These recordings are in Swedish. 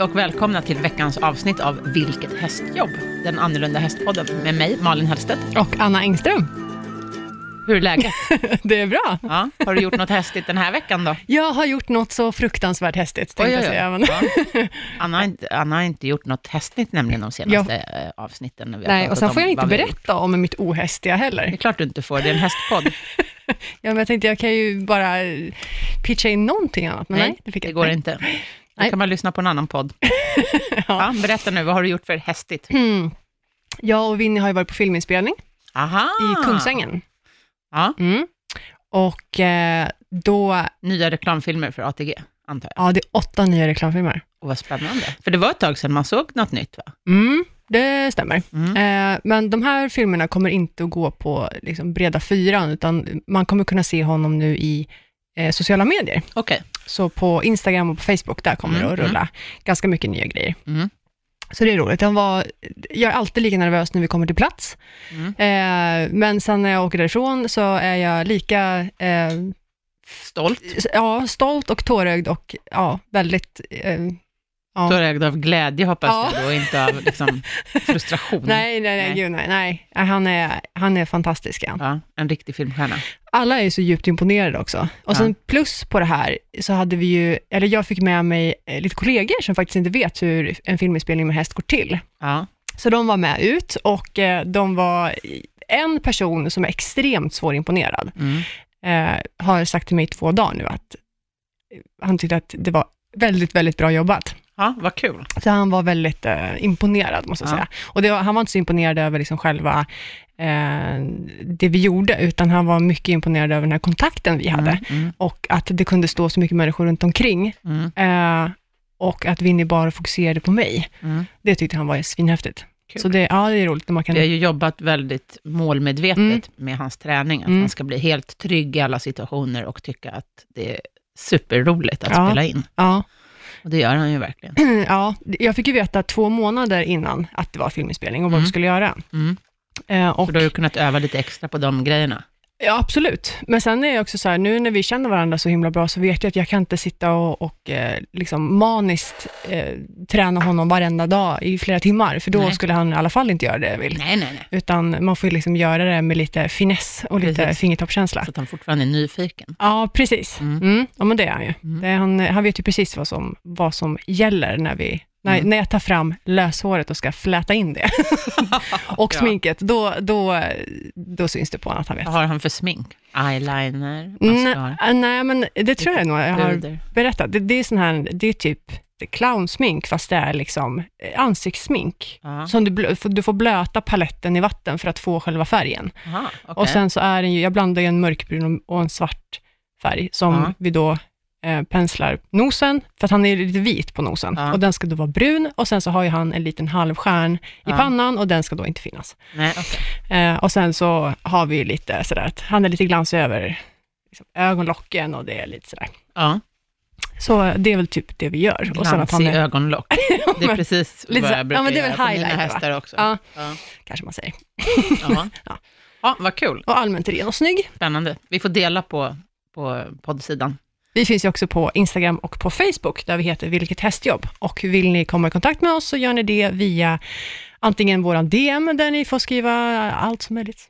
Hej och välkomna till veckans avsnitt av Vilket hästjobb? Den annorlunda hästpodden med mig, Malin Hellstedt. Och Anna Engström. Hur är läget? det är bra. Ja, har du gjort något hästigt den här veckan då? Jag har gjort något så fruktansvärt hästigt, tänkte jag säga. Ja. Anna, har inte, Anna har inte gjort något hästigt nämligen de senaste jag... Eh, avsnitten. När vi Nej, och sen får jag inte berätta om mitt ohästiga heller. Det är klart du inte får, det är en hästpodd. ja, men jag tänkte jag kan ju bara pitcha in någonting annat, men nej, nej det, det går inte. Då kan man lyssna på en annan podd. ja. ja. berätta nu, vad har du gjort för hästigt? Mm. Jag och Winnie har ju varit på filminspelning Aha. i Kungsängen. Ja. Mm. Och eh, då... Nya reklamfilmer för ATG, antar jag? Ja, det är åtta nya reklamfilmer. Och vad spännande. För det var ett tag sedan man såg något nytt, va? Mm, det stämmer. Mm. Eh, men de här filmerna kommer inte att gå på liksom, breda fyran, utan man kommer kunna se honom nu i eh, sociala medier. Okay. Så på Instagram och på Facebook, där kommer mm. det att rulla mm. ganska mycket nya grejer. Mm. Så det är roligt. Jag, var, jag är alltid lika nervös när vi kommer till plats. Mm. Eh, men sen när jag åker därifrån så är jag lika... Eh, stolt? Ja, stolt och tårögd och ja, väldigt... Eh, ja. Tårögd av glädje hoppas ja. jag då, inte av liksom, frustration. nej, nej, nej, nej. Gud, nej, nej. Han, är, han är fantastisk. Ja, en riktig filmstjärna alla är så djupt imponerade också. Och sen plus på det här, så hade vi ju, eller jag fick med mig eh, lite kollegor som faktiskt inte vet hur en filminspelning med häst går till. Ja. Så de var med ut och eh, de var en person som är extremt svårimponerad, mm. eh, har sagt till mig i två dagar nu att han tyckte att det var väldigt, väldigt bra jobbat. Ja, vad kul. Så han var väldigt eh, imponerad, måste jag ja. säga. Och det, han var inte så imponerad över liksom själva eh, det vi gjorde, utan han var mycket imponerad över den här kontakten vi hade mm, mm. och att det kunde stå så mycket människor runt omkring. Mm. Eh, och att Winnie bara fokuserade på mig. Mm. Det tyckte han var svinhäftigt. Kul. Så det, ja, det är roligt. När man kan... Vi har ju jobbat väldigt målmedvetet mm. med hans träning, att mm. han ska bli helt trygg i alla situationer och tycka att det är superroligt att ja. spela in. Ja. Och det gör han ju verkligen. Ja, jag fick ju veta två månader innan att det var filminspelning och vad mm. vi skulle göra. Mm. Eh, och, så då har du kunnat öva lite extra på de grejerna? Ja, absolut. Men sen är det också så här, nu när vi känner varandra så himla bra, så vet jag att jag kan inte sitta och, och eh, liksom maniskt eh, träna honom varenda dag i flera timmar, för då nej. skulle han i alla fall inte göra det jag vill. Nej, nej, nej. Utan man får liksom göra det med lite finess och precis. lite fingertoppskänsla. Så att han fortfarande är nyfiken. Ja, precis. Mm. Mm. Ja, men det är han ju. Mm. Är han, han vet ju precis vad som, vad som gäller när vi när, mm. när jag tar fram löshåret och ska fläta in det och sminket, då, då, då syns det på honom att han vet. Vad har han för smink? Eyeliner? Nej, nej, men det tror jag nog jag har berättat. Det, det är sån här, det är typ clownsmink, fast det är liksom ansiktssmink. Aha. Som du, du får blöta paletten i vatten för att få själva färgen. Aha, okay. Och sen så är den ju, jag blandar ju en mörkbrun och en svart färg, som Aha. vi då eh, penslar nosen, för att han är lite vit på nosen. Ja. Och den ska då vara brun och sen så har ju han en liten halvstjärn ja. i pannan och den ska då inte finnas. Nej, okay. eh, och sen så har vi lite sådär att han är lite glansig över liksom, ögonlocken och det är lite sådär. Ja. Så det är väl typ det vi gör. Glansig och sen att han är... ögonlock. Det är precis vad jag brukar ja, men det är väl göra på mina hästar också. Ja, ja, kanske man säger. ja. ja, vad kul. Och allmänt ren och snygg. Spännande. Vi får dela på, på poddsidan. Vi finns ju också på Instagram och på Facebook, där vi heter Vilket hästjobb. Och vill ni komma i kontakt med oss, så gör ni det via antingen våran DM, där ni får skriva allt som möjligt.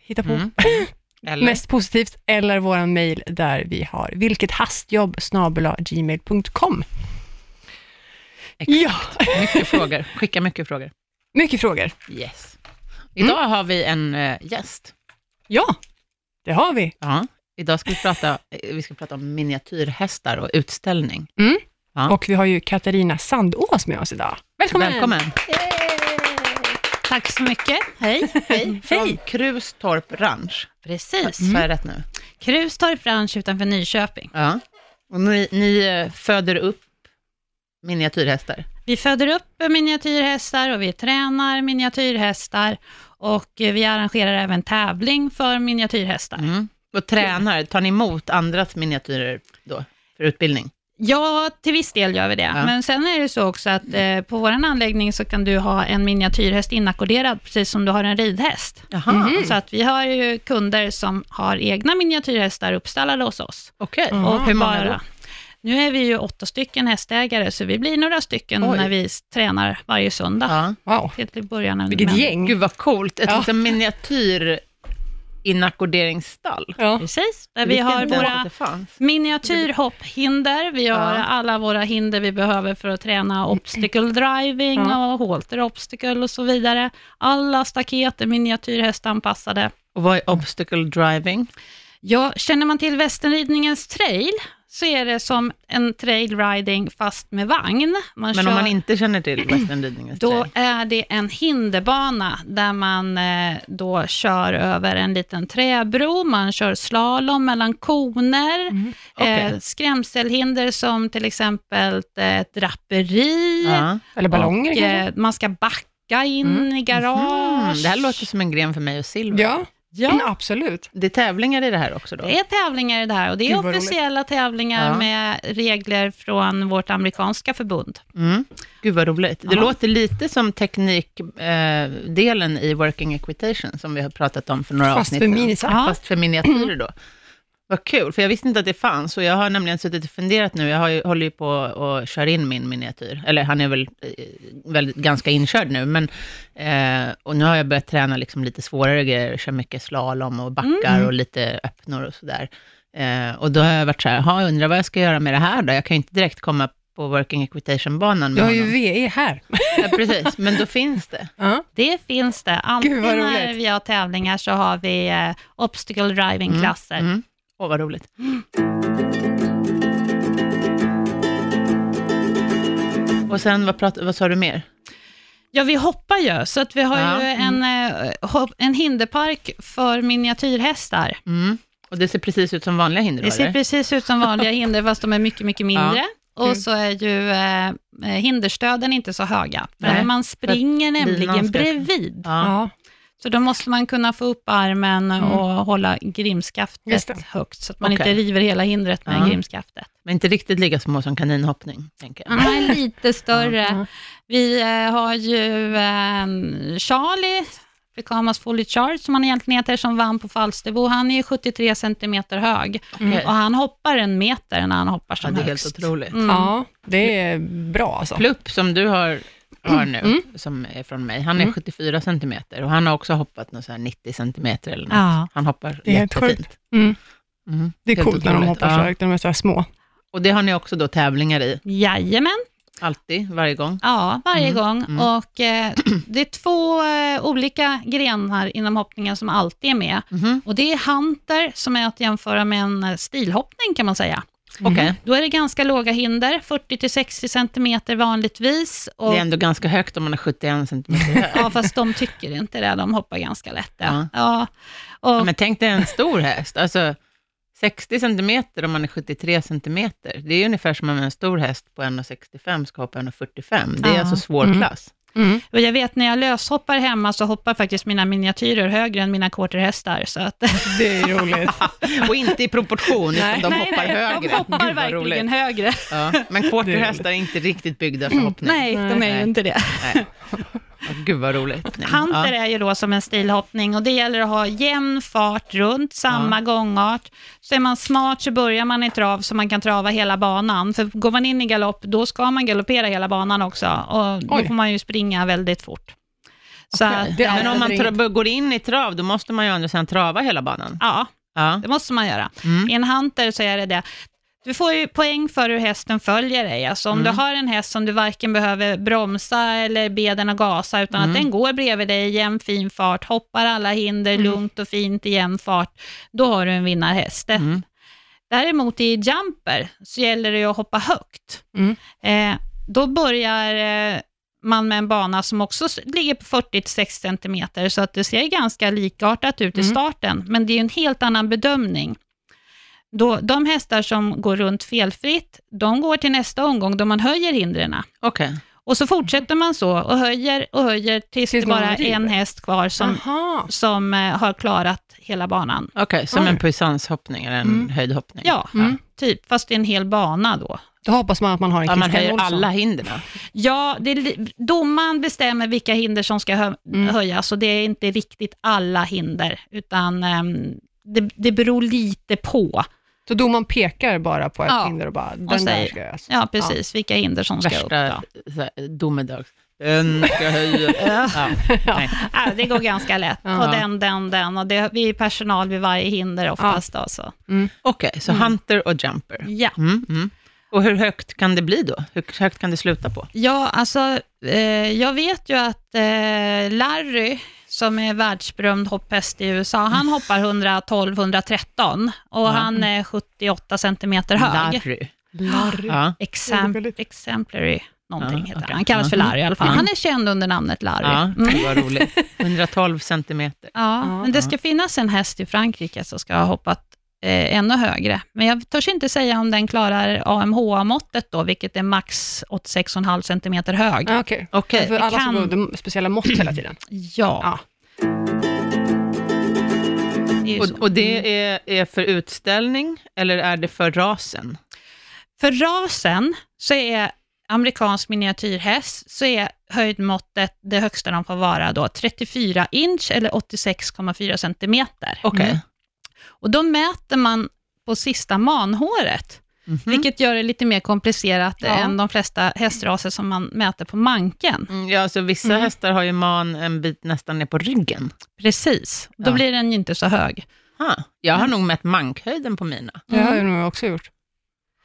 Hitta på. Mm. Eller? Mest positivt, eller våran mail, där vi har vilkethastjobb gmail.com. Ja. Mycket frågor. Skicka mycket frågor. Mycket frågor. Yes. Idag mm. har vi en uh, gäst. Ja, det har vi. Ja. Idag ska vi prata, eh, vi ska prata om miniatyrhästar och utställning. Mm. Ja. Och vi har ju Katarina Sandås med oss idag. Välkommen! Välkommen! Tack så mycket. Hej. Hej. Från Krustorp Ranch. Precis. Mm. Sa jag rätt nu? Krustorp Ranch utanför Nyköping. Ja. Och ni, ni eh, föder upp miniatyrhästar? Vi föder upp miniatyrhästar och vi tränar miniatyrhästar och eh, vi arrangerar även tävling för miniatyrhästar. Mm. Och tränar, tar ni emot andras miniatyrer då, för utbildning? Ja, till viss del gör vi det. Ja. Men sen är det så också att eh, på vår anläggning så kan du ha en miniatyrhäst inackorderad, precis som du har en ridhäst. Mm. Så att vi har ju kunder som har egna miniatyrhästar uppstallade hos oss. Okej, okay. och hur många då? Nu är vi ju åtta stycken hästägare, så vi blir några stycken Oj. när vi tränar varje söndag. Ja. Wow, till början. vilket Men- gäng. Gud vad coolt. Ett Ja. liksom miniatyr inackorderingsstall. Ja. Precis, där vi har våra miniatyrhopphinder. Vi har Ja. alla våra hinder vi behöver för att träna obstacle driving Ja. och halter obstacle och så vidare. Alla staket är miniatyrhästanpassade. Och vad är obstacle driving? Ja, känner man till västernridningens trail så är det som en trail riding fast med vagn. Man Men kör, om man inte känner till westernridningens då trail? är det en hinderbana där man eh, då kör över en liten träbro, man kör slalom mellan koner, Mm. Okej. eh, skrämselhinder som till exempel ett draperi, Ja. Eller ballonger och, kanske? eh, man ska backa in Mm. i garage. Mm, det här låter som en gren för mig och Silver. Ja, Ja, absolut. Det är tävlingar i det här också då? det är tävlingar i det här och det är Gud, vad roligt. officiella tävlingar Ja. med regler från vårt amerikanska förbund. Mm. Gud vad roligt. Det Ja. låter lite som teknikdelen eh, delen i Working Equitation, som vi har pratat om för några Fast avsnitt för. Ja. Fast för miniatyrer då. Vad kul, för jag visste inte att det fanns, och jag har nämligen suttit och funderat nu, jag har ju, håller ju på och kör in min miniatyr, eller han är väl eh, väldigt, ganska inkörd nu, men, eh, och nu har jag börjat träna liksom lite svårare grejer, kör mycket slalom och backar Mm. och lite öppnor och sådär. Eh, och då har jag varit så här, "Ha, undrar vad jag ska göra med det här då? Jag kan ju inte direkt komma på Working Equitation-banan Du med har ju. VE här. Ja, precis, men då finns det. Ja. Det finns det. Alltid vad när vi har tävlingar så har vi eh, obstacle driving-klasser. Mm. Åh, vad roligt. Och sen, vad, prat, vad sa du mer? Ja, vi hoppar ju, så att vi har Ja, ju en, eh, en hinderpark för miniatyrhästar. Mm. Och det ser precis ut som vanliga hinder, Det ser eller? precis ut som vanliga hinder, fast de är mycket, mycket mindre. Och Mm. så är ju eh, hinderstöden inte så höga, för Nej, man springer nämligen ska- bredvid. Ja. Ja. Så då måste man kunna få upp armen Mm. och hålla grimskaftet högt, så att man Okej. inte river hela hindret med Ja. grimskaftet. Men inte riktigt lika små som kaninhoppning, tänker jag. De är lite större. Ja. Vi eh, har ju eh, Charlie, Frikamas Fully Charge, som han egentligen heter, som vann på Falsterbo. Han är ju 73 centimeter hög Okej. och han hoppar en meter när han hoppar Ja, som det är högst. helt otroligt. Mm. ja, det är bra alltså. Plupp, som du har, har nu, Mm. som är från mig, han är Mm. 74 centimeter och han har också hoppat något så här 90 centimeter eller något. Ja. Han hoppar Det är jättefint. Mm. Mm. Det är Helt coolt när de hoppar så Ja. högt, när de är så här små. Och det har ni också då tävlingar i, Jajamän, alltid, varje gång? ja, varje Mm, gång. mm. Och eh, det är två eh, olika grenar inom hoppningen som alltid är med. Mhm. Och det är hunter, som är att jämföra med en eh, stilhoppning kan man säga. Okej, Då är det ganska låga hinder, 40-60 centimeter vanligtvis. Och det är ändå ganska högt om man är 71 centimeter hög. Ja, fast de tycker inte det. De hoppar ganska lätt. Ja. Ja. Ja. Och, Men tänk dig en stor häst, alltså 60 centimeter om man är 73 centimeter. Det är ungefär som om en stor häst på 1,65 ska hoppa 1,45. Det är Ja. alltså svår Mm. klass. Mm. och jag vet när jag löshoppar hemma så hoppar faktiskt mina miniatyrer högre än mina quarterhästar. Så att, Det är roligt. Och inte i proportion, utan Nej. de nej, hoppar nej, högre. De hoppar Gud, verkligen roligt. högre. Ja. Men quarterhästar är inte riktigt byggda för hoppning. Nej, de är ju inte det. Gud vad roligt. Hunter är ju då som en stilhoppning och det gäller att ha jämn fart runt, samma gångart. Så är man smart så börjar man i trav så man kan trava hela banan. För går man in i galopp, då ska man galoppera hela banan också och då Oj. får man ju springa väldigt fort. Så Okej. att, Det Men om man tra- går in i trav, då måste man ju å andra sidan trava hela banan. ja, Ja. det måste man göra. Mm. I en hunter så är det det. Du får ju poäng för hur hästen följer dig. Alltså om Mm. du har en häst som du varken behöver bromsa eller be den att gasa, utan Mm. att den går bredvid dig i jämn fin fart, hoppar alla hinder Mm. lugnt och fint i jämn fart, då har du en vinnarhäst. Mm. Däremot i jumper så gäller det ju att hoppa högt. Mm. Eh, då börjar eh, man med en bana som också ligger på 40-60 cm, så att det ser ganska likartat ut i Mm. starten, men det är en helt annan bedömning. Då, de hästar som går runt felfritt, de går till nästa omgång då man höjer hindren. Okej. Och så fortsätter man så och höjer och höjer tills, Tills det bara är en häst kvar som, Aha. som eh, har klarat hela banan. Okej, som Oj. en puissanshoppning eller en Mm. höjdhoppning. Ja, Mm. typ, fast det är en hel bana då. Då hoppas man att man har en Ja, man Christian höjer Olsson. alla hindren. Ja, det domaren bestämmer vilka hinder som ska hö- Mm. höjas och det är inte riktigt alla hinder, utan ehm, det, det beror lite på. Så domaren pekar bara på ett Ja, hinder och bara, den och där säger- ska jag... Ja, precis. Vilka hinder som ska upp. Värsta Då. domedags... Den ska höja. ja. Ja, det går ganska lätt. Ja. Och den, den, den. Och det, vi är personal vid varje hinder oftast. Då, så. Okej, så Hunter och Jumper. Ja. Mm, mm. Och hur högt kan det bli då? Hur högt kan det sluta på? ja, alltså eh, jag vet ju att eh, Larry, som är världsberömd hopphäst i USA, han hoppar 112-113 och han är 78 centimeter hög. Larry. Larry. Ja. Väldigt- exemplary någonting Ja, heter okej. han. Han kallas för Ja. Larry i alla fall. Ja. Han är känd under namnet Larry. ja, Mm. det var roligt. 112 centimeter. Ja, men det ska finnas en häst i Frankrike som ska ha hoppat eh, ännu högre. Men jag törs inte säga om den klarar AMH-måttet då, vilket är max 86,5 centimeter hög. Ah, Okej, Okej. för alla kan- som under speciella mått hela tiden. Ja. Det så. Och, och det är, är för utställning eller är det för rasen? För rasen så är amerikansk miniatyrhäst, så är höjdmåttet det högsta de får vara då 34 inch eller 86,4 centimeter. Okej. Mm. Och då mäter man på sista manhåret, Mhm. vilket gör det lite mer komplicerat Ja. än de flesta hästraser som man mäter på manken. Mm, Ja, alltså vissa Mm. hästar har ju man en bit nästan ner på ryggen. Precis, då Ja. blir den ju inte så hög. Ha, jag har nog mätt mankhöjden på mina. Det har jag nog också gjort.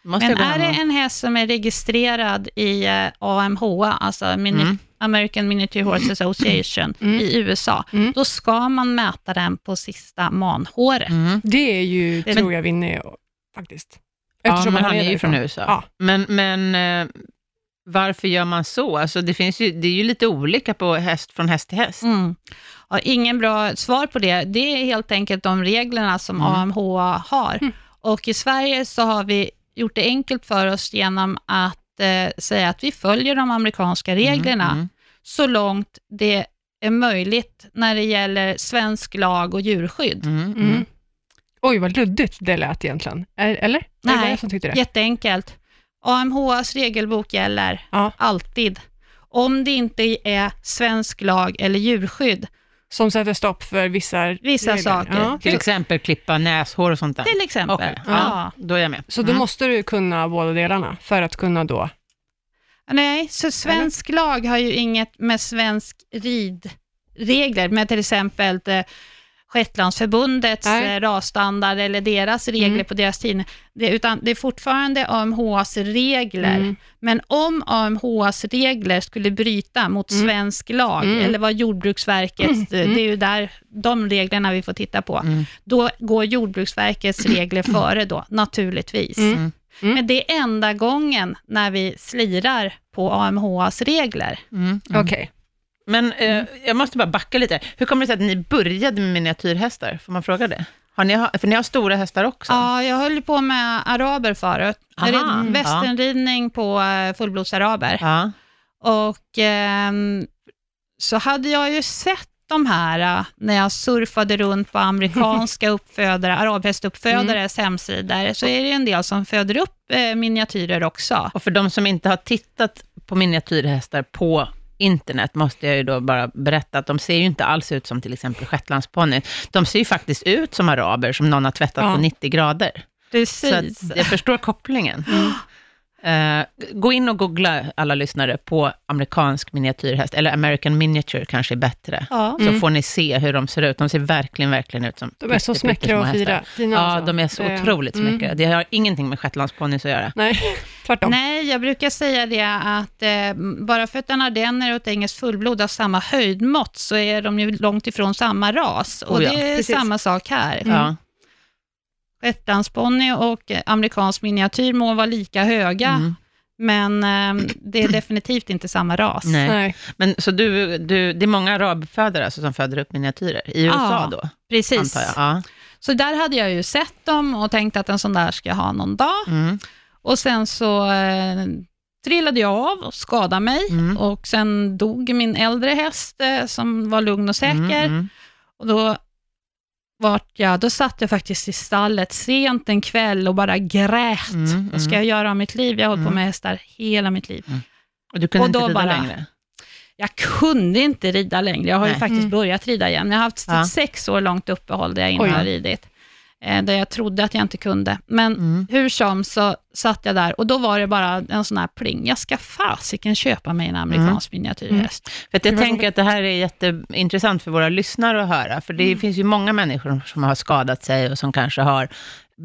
Måste Men är det en häst som är registrerad i eh, AMH, alltså Mm. American Miniature Horse Association Mm. i USA, Mm. då ska man mäta den på sista manhåret. Mm. Det är ju, Men- tror jag, vinner faktiskt. Ja, men man han är ju från USA. Ja. Men, men eh, varför gör man så? Alltså, det, finns ju, det är ju lite olika på häst från häst till häst. Mm. Ja, ingen bra svar på det. Det är helt enkelt de reglerna som Mm. AMH har. Mm. Och i Sverige så har vi gjort det enkelt för oss genom att eh, säga att vi följer de amerikanska reglerna Mm, så långt det är möjligt när det gäller svensk lag och djurskydd. mm, mm, Mm. mm. Oj, vad luddigt det lät egentligen. Eller? Är det Nej. jag som tyckte det? Jätteenkelt. AMHs regelbok gäller Ja. alltid. Om det inte är svensk lag eller djurskydd, Som sätter stopp för vissa Vissa regler. saker. Ja. Till exempel klippa näshår och sånt där. till exempel. Okej, Ja. ja. då är jag med. Så då Mm. måste du kunna båda delarna för att kunna då... Nej, så svensk lag har ju inget med svensk ridregler, med till exempel eh, Shetlandsförbundets Nej. eh, rasstandard eller deras regler Mm. på deras tid, det, utan det är fortfarande AMHs regler. Mm. Men om AMHs regler skulle bryta mot Mm. svensk lag, Mm. eller vad Jordbruksverkets, Mm. det är ju där de reglerna vi får titta på, Mm. då går Jordbruksverkets regler före då, naturligtvis. Mm. Mm. Mm. Men det är enda gången när vi slirar på AMHs regler. Mm. Mm. Okej. Men eh, jag måste bara backa lite. Hur kommer det sig att ni började med miniatyrhästar? Får man fråga det? Har ni, för ni har stora hästar också? Ja, jag höll på med araber förut. Aha, Rid- mm. Västernridning på eh, fullblodsaraber. Ja. Och ehm, så hade jag ju sett de här eh, när jag surfade runt på amerikanska uppfödare, arabhästuppfödares hemsidor, så är det en del som föder upp eh, miniatyrer också. Och för de som inte har tittat på miniatyrhästar på internet, måste jag ju då bara berätta att de ser ju inte alls ut som till exempel shetlandsponnyn. De ser ju faktiskt ut som araber, som någon har tvättat Ja. på 90 grader. Så Precis. att jag förstår kopplingen. Eh, gå in och googla, alla lyssnare, på amerikansk miniatyrhäst, eller American miniature kanske är bättre. Ja. Så får ni se hur de ser ut. De ser verkligen, verkligen ut som De är så smäckra och fina. Ja, alltså. de är så Det- otroligt mm. smäckra. Det har ingenting med shetlandsponnys att göra. Nej, tvärtom. Nej, jag brukar säga det att eh, bara för att en ardenner och ett engelskt fullblod har samma höjdmått, så är de ju långt ifrån samma ras. Och Oh ja, det är precis. samma sak här. Ja. Shetlandsponny och eh, amerikansk miniatyr må vara lika höga, Mm. men eh, det är definitivt inte samma ras. Nej. Nej. Men så du, du, det är många arabuppfödare alltså som föder upp miniatyrer i USA Ja, då, Precis. antar jag? Ja. Så där hade jag ju sett dem och tänkt att en sån där ska jag ha någon dag. Mm. Och sen så eh, trillade jag av och skadade mig. Mm. Och sen dog min äldre häst eh, som var lugn och säker. Mm, mm. Och då, vart jag, då satt jag faktiskt i stallet sent en kväll och bara grät. Mm, Vad ska mm. jag göra av mitt liv? Jag har hållit på Mm. med hästar hela mitt liv. Och du kunde Och inte rida bara- längre? Jag kunde inte rida längre. Jag har ju Nej. faktiskt Mm. börjat rida igen. Jag har haft Ja. sex år långt uppehåll där jag inte har ridit. Eh, där jag trodde att jag inte kunde. Men Mm. hur som så satt jag där och då var det bara en sån här pling. Jag ska fasiken köpa mig en amerikansk miniatyrhäst. För att jag tänker att det här är jätteintressant för våra lyssnare att höra, för det finns ju många människor som har skadat sig och som kanske har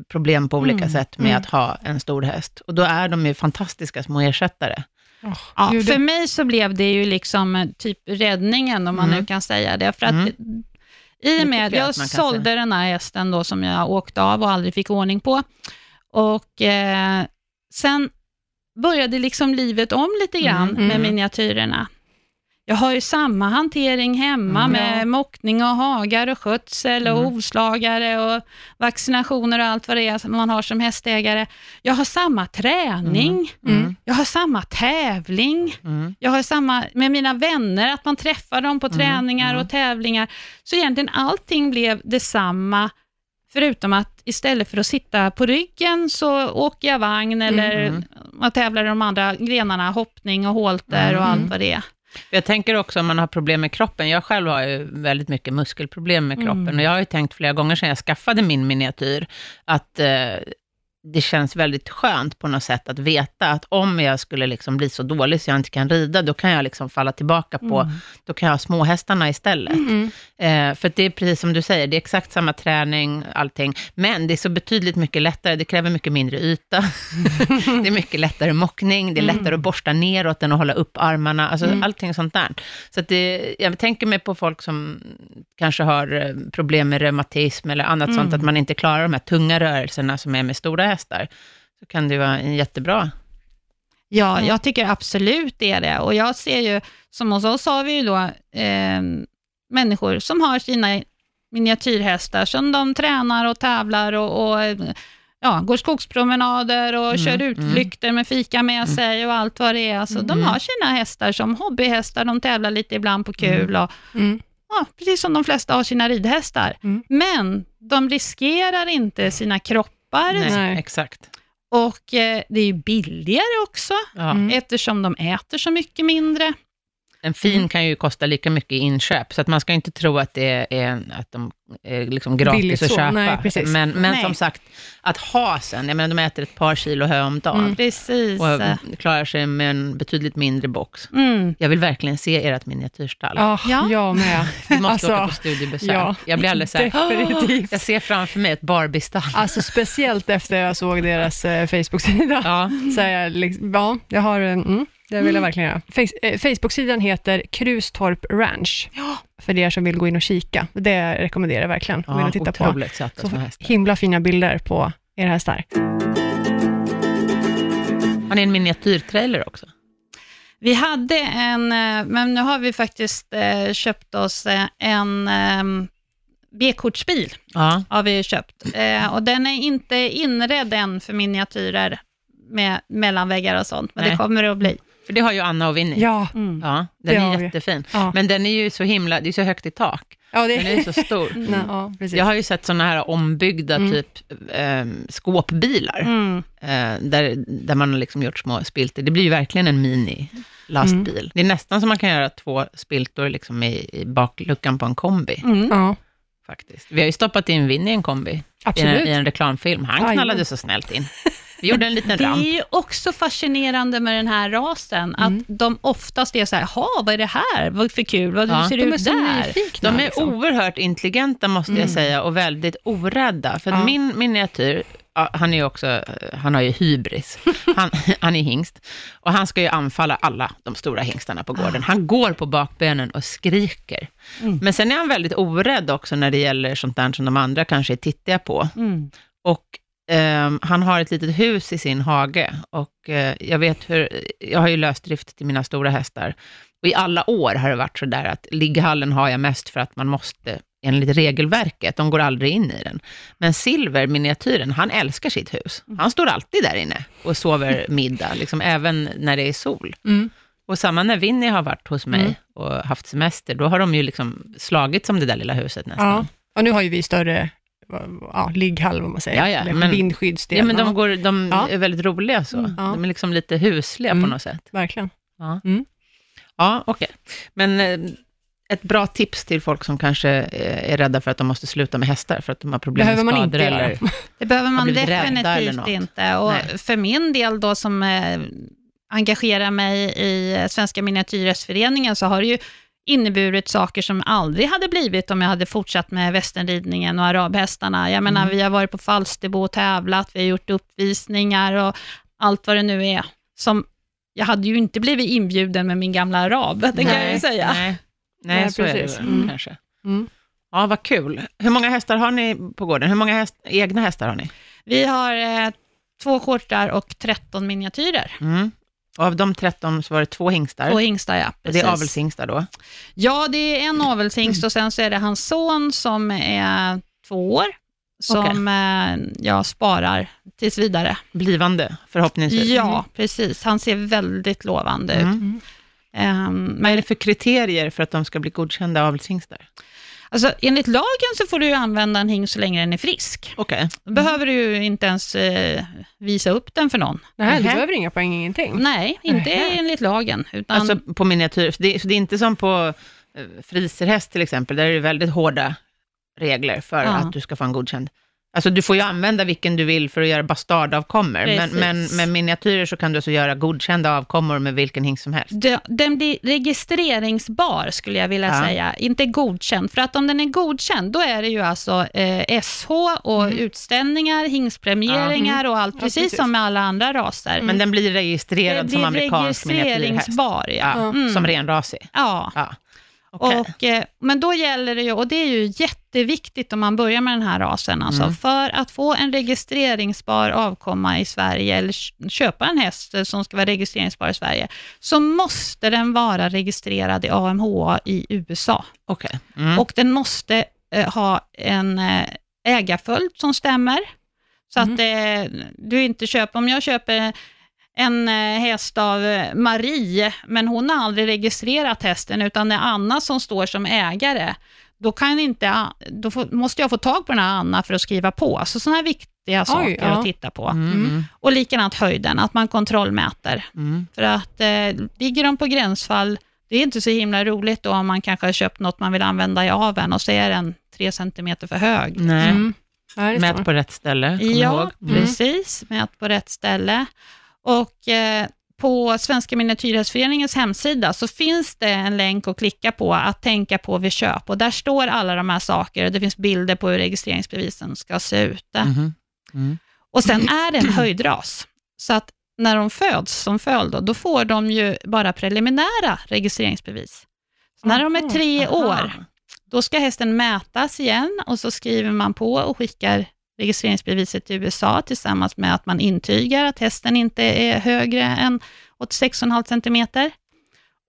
problem på olika sätt med att ha en stor häst. Och då är de ju fantastiska små ersättare. Ja, Gud, för mig så blev det ju liksom eh, typ räddningen, om man Mm. nu kan säga det. För att Mm. I och med att jag sålde den här hästen då som jag åkte av och aldrig fick ordning på. Och eh, sen började liksom livet om lite grann Mm, med mm. miniatyrerna. Jag har ju samma hantering hemma Mm. med Ja. mockning och hagar och skötsel och Mm. ovslagare och vaccinationer och allt vad det är man har som hästägare. Jag har samma träning. Mm. Jag har samma tävling. Mm. Jag har samma med mina vänner, att man träffar dem på Mm, träningar mm. och tävlingar. Så egentligen allting blev detsamma, förutom att istället för att sitta på ryggen så åker jag vagn eller Mm. tävlar i de andra grenarna, hoppning och holter och Mm. allt vad det är. Jag tänker också om man har problem med kroppen. Jag själv har ju väldigt mycket muskelproblem med kroppen Mm. och jag har ju tänkt flera gånger sedan jag skaffade min miniatyr att eh, det känns väldigt skönt på något sätt att veta att om jag skulle liksom bli så dålig så jag inte kan rida, då kan jag liksom falla tillbaka på, Mm. då kan jag ha småhästarna istället. Mm. Eh, för det är precis som du säger, det är exakt samma träning, allting, men det är så betydligt mycket lättare, det kräver mycket mindre yta, det är mycket lättare mockning, det är lättare att borsta neråt än att hålla upp armarna, alltså Mm. allting sånt där. Så det, jag tänker mig på folk som kanske har eh, problem med reumatism eller annat sånt, att man inte klarar de här tunga rörelserna som är med stora hästar, så kan det vara en jättebra. Ja, Mm. jag tycker absolut det är det. Och jag ser ju, som hos oss har vi ju då eh, människor som har sina miniatyrhästar som de tränar och tävlar och, och ja, går skogspromenader och Mm, kör utflykter med fika med sig och allt vad det är. Alltså, De Mm. har sina hästar som hobbyhästar, de tävlar lite ibland på kul. Och, Mm. ja, precis som de flesta har sina ridhästar. Mm. Men de riskerar inte sina kroppar Nej, Nej. exakt. och eh, det är ju billigare också Ja. Mm. eftersom de äter så mycket mindre. En fin kan ju kosta lika mycket i inköp, så att man ska inte tro att det är att de är liksom gratis Billigt att så, köpa. nej, precis. Men, men Nej. som sagt, att ha sen, jag menar de äter ett par kilo hö om dagen Mm. Precis. och klarar sig med en betydligt mindre box. Mm. Jag vill verkligen se ert miniatyrstall. Ja, Ja. jag med. Vi måste Alltså, åka på studiebesök. ja, jag blir alldeles så här, definitivt. jag ser framför mig ett Barbie-stall. Alltså speciellt efter jag såg deras eh, Facebook-sida. Ja. Så jag liksom, ja, jag har en, mm, det vill jag verkligen göra. Eh, Facebook-sidan heter Krustorp Ranch, för er som vill gå in och kika. Det rekommenderar jag verkligen. Ja, och titta på. Så himla fina bilder på era hästar. Har ni en miniatyrtrailer också? Vi hade en, eh, men nu har vi faktiskt eh, köpt oss en eh, B-kortsbil. Ja. Har vi köpt. Och den är inte inredd än för miniatyrer med mellanväggar och sånt, men Nej. det kommer det att bli. För det har ju Anna och Winnie. Ja, Mm. Ja, Det den har är jättefin. ja. Men den är ju så himla, det är så högt i tak. ja det Den är ju så stor. Nej, ja, precis. Jag har ju sett sådana här ombyggda Mm. typ eh, skåpbilar, Mm. eh, där, där man har liksom gjort små spiltor. Det blir ju verkligen en mini-lastbil. Mm. Det är nästan som man kan göra två spiltor liksom i, i bakluckan på en kombi, Mm. Ja, faktiskt. Vi har ju stoppat in Winnie i en kombi, i en, i en reklamfilm. Han Aj, knallade ja. så snällt in. Vi gjorde en liten Det ramp. är ju också fascinerande med den här rasen, Mm. att de oftast är så här, ha vad är det här? Vad för kul? Vad Ja. ser det De är ut där? nyfikna. De är liksom. oerhört intelligenta, måste Mm. jag säga, och väldigt orädda. För Ja. min miniatyr, han är också, han har ju hybris. Han, han är hingst. Och han ska ju anfalla alla de stora hingstarna på gården. Han går på bakbenen och skriker. Mm. Men sen är han väldigt orädd också när det gäller sånt där som de andra kanske är tittiga på. Mm. Och ehm, han har ett litet hus i sin hage. Och eh, jag vet hur, jag har ju lösdrift till mina stora hästar. Och i alla år har det varit så där att ligghallen har jag mest för att man måste, enligt regelverket, de går aldrig in i den. Men Silver, miniatyren, han älskar sitt hus. Han står alltid där inne och sover middag, liksom, även när det är sol. Mm. Och samma när Winnie har varit hos mig Mm. och haft semester, då har de ju liksom slagit som det där lilla huset nästan. Ja. och nu har ju vi större ja, ligghall, vad man säger. Ja, ja, Eller men- vindskyddsdel. Ja, men de, går, de Ja. är väldigt roliga så. Mm. Ja. De är liksom lite husliga på Mm. något sätt. Verkligen. Ja, Mm. ja okej. Men eh, ett bra tips till folk som kanske eh, är rädda för att de måste sluta med hästar, för att de har problem Behöver med man skador inte eller... Det behöver man blivit rädda eller definitivt inte. Och Nej. för min del då som eh, engagerar mig i Svenska miniatyrhästföreningen så har det ju inneburit saker som aldrig hade blivit om jag hade fortsatt med västernridningen och arabhästarna. Jag menar, Mm. vi har varit på Falsterbo och tävlat, vi har gjort uppvisningar och allt vad det nu är. Som, jag hade ju inte blivit inbjuden med min gamla arab, det kan jag ju säga. Nej, nej, Nej, så är det Mm. kanske. Mm. Ja, vad kul. Hur många hästar har ni på gården? Hur många häst, egna hästar har ni? Vi har eh, två skjortar och 13 miniatyrer. Mm. Och av de 13 så var det två hingstar. Två hingstar, ja. och det är precis. avelshingstar då? Ja, det är en avelshingst och sen så är det hans son som är två år, som eh, jag sparar tills vidare. Blivande, förhoppningsvis. Ja, precis. Han ser väldigt lovande ut. Mm. Ehm, Vad är det för kriterier för att de ska bli godkända avelshingstar? Alltså, enligt lagen så får du ju använda en hingst så länge den är frisk. Okej. Då behöver du ju inte ens eh, visa upp den för någon. Nej, du behöver inga poäng, ingenting. Nej, inte Nähä. enligt lagen. Utan, Alltså på miniatyr, så det, så det är inte som på eh, friserhäst till exempel, där är det väldigt hårda regler för Ja. att du ska få en godkänd. Alltså du får ju använda vilken du vill för att göra bastardavkommor, men, men med miniatyrer så kan du alltså göra godkända avkommor med vilken hingst som helst. De- Den blir registreringsbar, skulle jag vilja Ja. säga. Inte godkänd. För att om den är godkänd, då är det ju alltså eh, SH och utställningar, hingstpremieringar och allt, Ja, precis, precis. som med alla andra raser. Men den blir registrerad som blir amerikansk miniatyrhäst. registreringsbar, ja. Ja, Mm. Som renrasig. ja. Okej. Och, eh, men då gäller det ju, och det är ju jätteviktigt om man börjar med den här rasen, alltså, Mm. för att få en registreringsbar avkomma i Sverige, eller kö- köpa en häst eh, som ska vara registreringsbar i Sverige, så måste den vara registrerad i AMHA i USA. Okej. Mm. Och den måste eh, ha en ägarföljd som stämmer. Så Mm. att eh, du inte köper, om jag köper en eh, häst av eh, Marie, men hon har aldrig registrerat hästen, utan det är Anna som står som ägare, då, kan inte, då får, måste jag få tag på den här Anna för att skriva på. Så sådana här viktiga saker ja. att titta på. Mm, mm, Och likadant höjden, att man kontrollmäter. mm. För att eh, ligger de på gränsfall, det är inte så himla roligt då om man kanske har köpt något man vill använda i aveln och så är den tre centimeter för hög. Nej, Mm. Ja, det mät på rätt ställe, kom Ja, ihåg. Mm. precis. Mät på rätt ställe. Och eh, på Svenska miniatyrhästföreningens hemsida så finns det en länk att klicka på att tänka på vid köp och där står alla de här sakerna. Det finns bilder på hur registreringsbevisen ska se ut. Mhm. Mm. Och sen är det en höjdras. Så att när de föds som föl, då, då får de ju bara preliminära registreringsbevis. Så när de är tre år, då ska hästen mätas igen och så skriver man på och skickar registreringsbeviset till USA tillsammans med att man intygar att hästen inte är högre än 86,5 centimeter.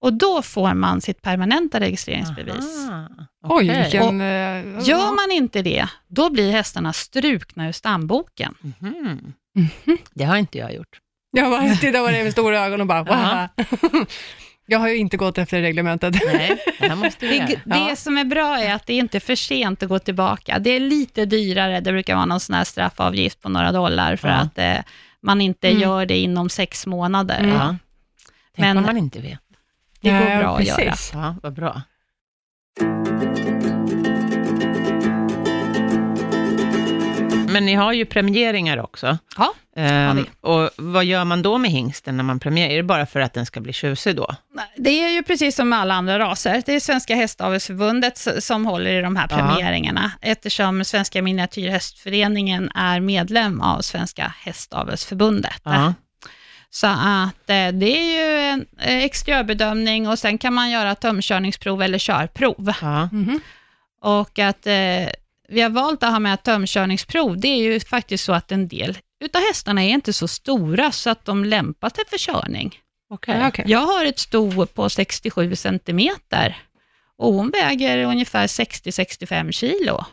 Och då får man sitt permanenta registreringsbevis. Aha. Oj, Okej. vilken... eh, Gör man inte det, då blir hästarna strukna ur stamboken. Mhm. Mhm. Det har inte jag gjort. Jag bara tittade på det med stora ögon och bara, wow. Jag har ju inte gått efter reglementet. Nej, det måste vi Det, Ja. som är bra är att det inte är för sent att gå tillbaka. Det är lite dyrare, det brukar vara någon sån här straffavgift på några dollar för Ja. att eh, man inte Mm. gör det inom sex månader. Mm. Ja. Tänk Men- om man inte vet. Det går Ja, bra att göra. precis. Ja, vad bra. Men ni har ju premieringar också. Ja, Ehm, och vad gör man då med hingsten när man premierar? Är det bara för att den ska bli tjusig då? Det är ju precis som med alla andra raser. Det är Svenska Hästavelsförbundet som håller i de här Ja. premieringarna, eftersom Svenska Miniatyrhästföreningen är medlem av Svenska Hästavelsförbundet. Ja. Så att eh, det är ju en eh, exteriörbedömning och sen kan man göra tömkörningsprov eller körprov. ja. Mhm. Och att eh, vi har valt att ha med tömkörningsprov, det är ju faktiskt så att en del utav hästarna är inte så stora så att de lämpar sig för körning. Okej. Ja, okej. Jag har ett sto på 67 centimeter och hon väger ungefär 60-65 kilo.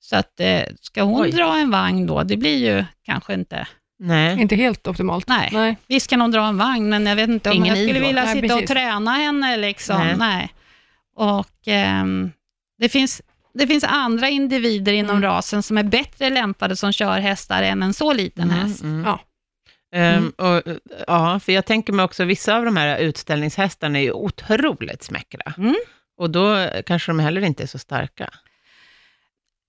Så att eh, ska hon Oj. dra en vagn då, det blir ju kanske inte... Nej. Inte helt optimalt. Nej. Nej. Visst kan hon dra en vagn, men jag vet inte om Ingen jag skulle vilja Nej, sitta och precis. träna henne. Liksom. Nej. Nej. Och ehm, det, finns, det finns andra individer inom Mm. rasen som är bättre lämpade som körhästar än en så liten häst. Mm, mm. Ja. Ehm, och, ja, för jag tänker mig också, vissa av de här utställningshästarna är ju otroligt smäckra. Mm. Och då kanske de heller inte är så starka.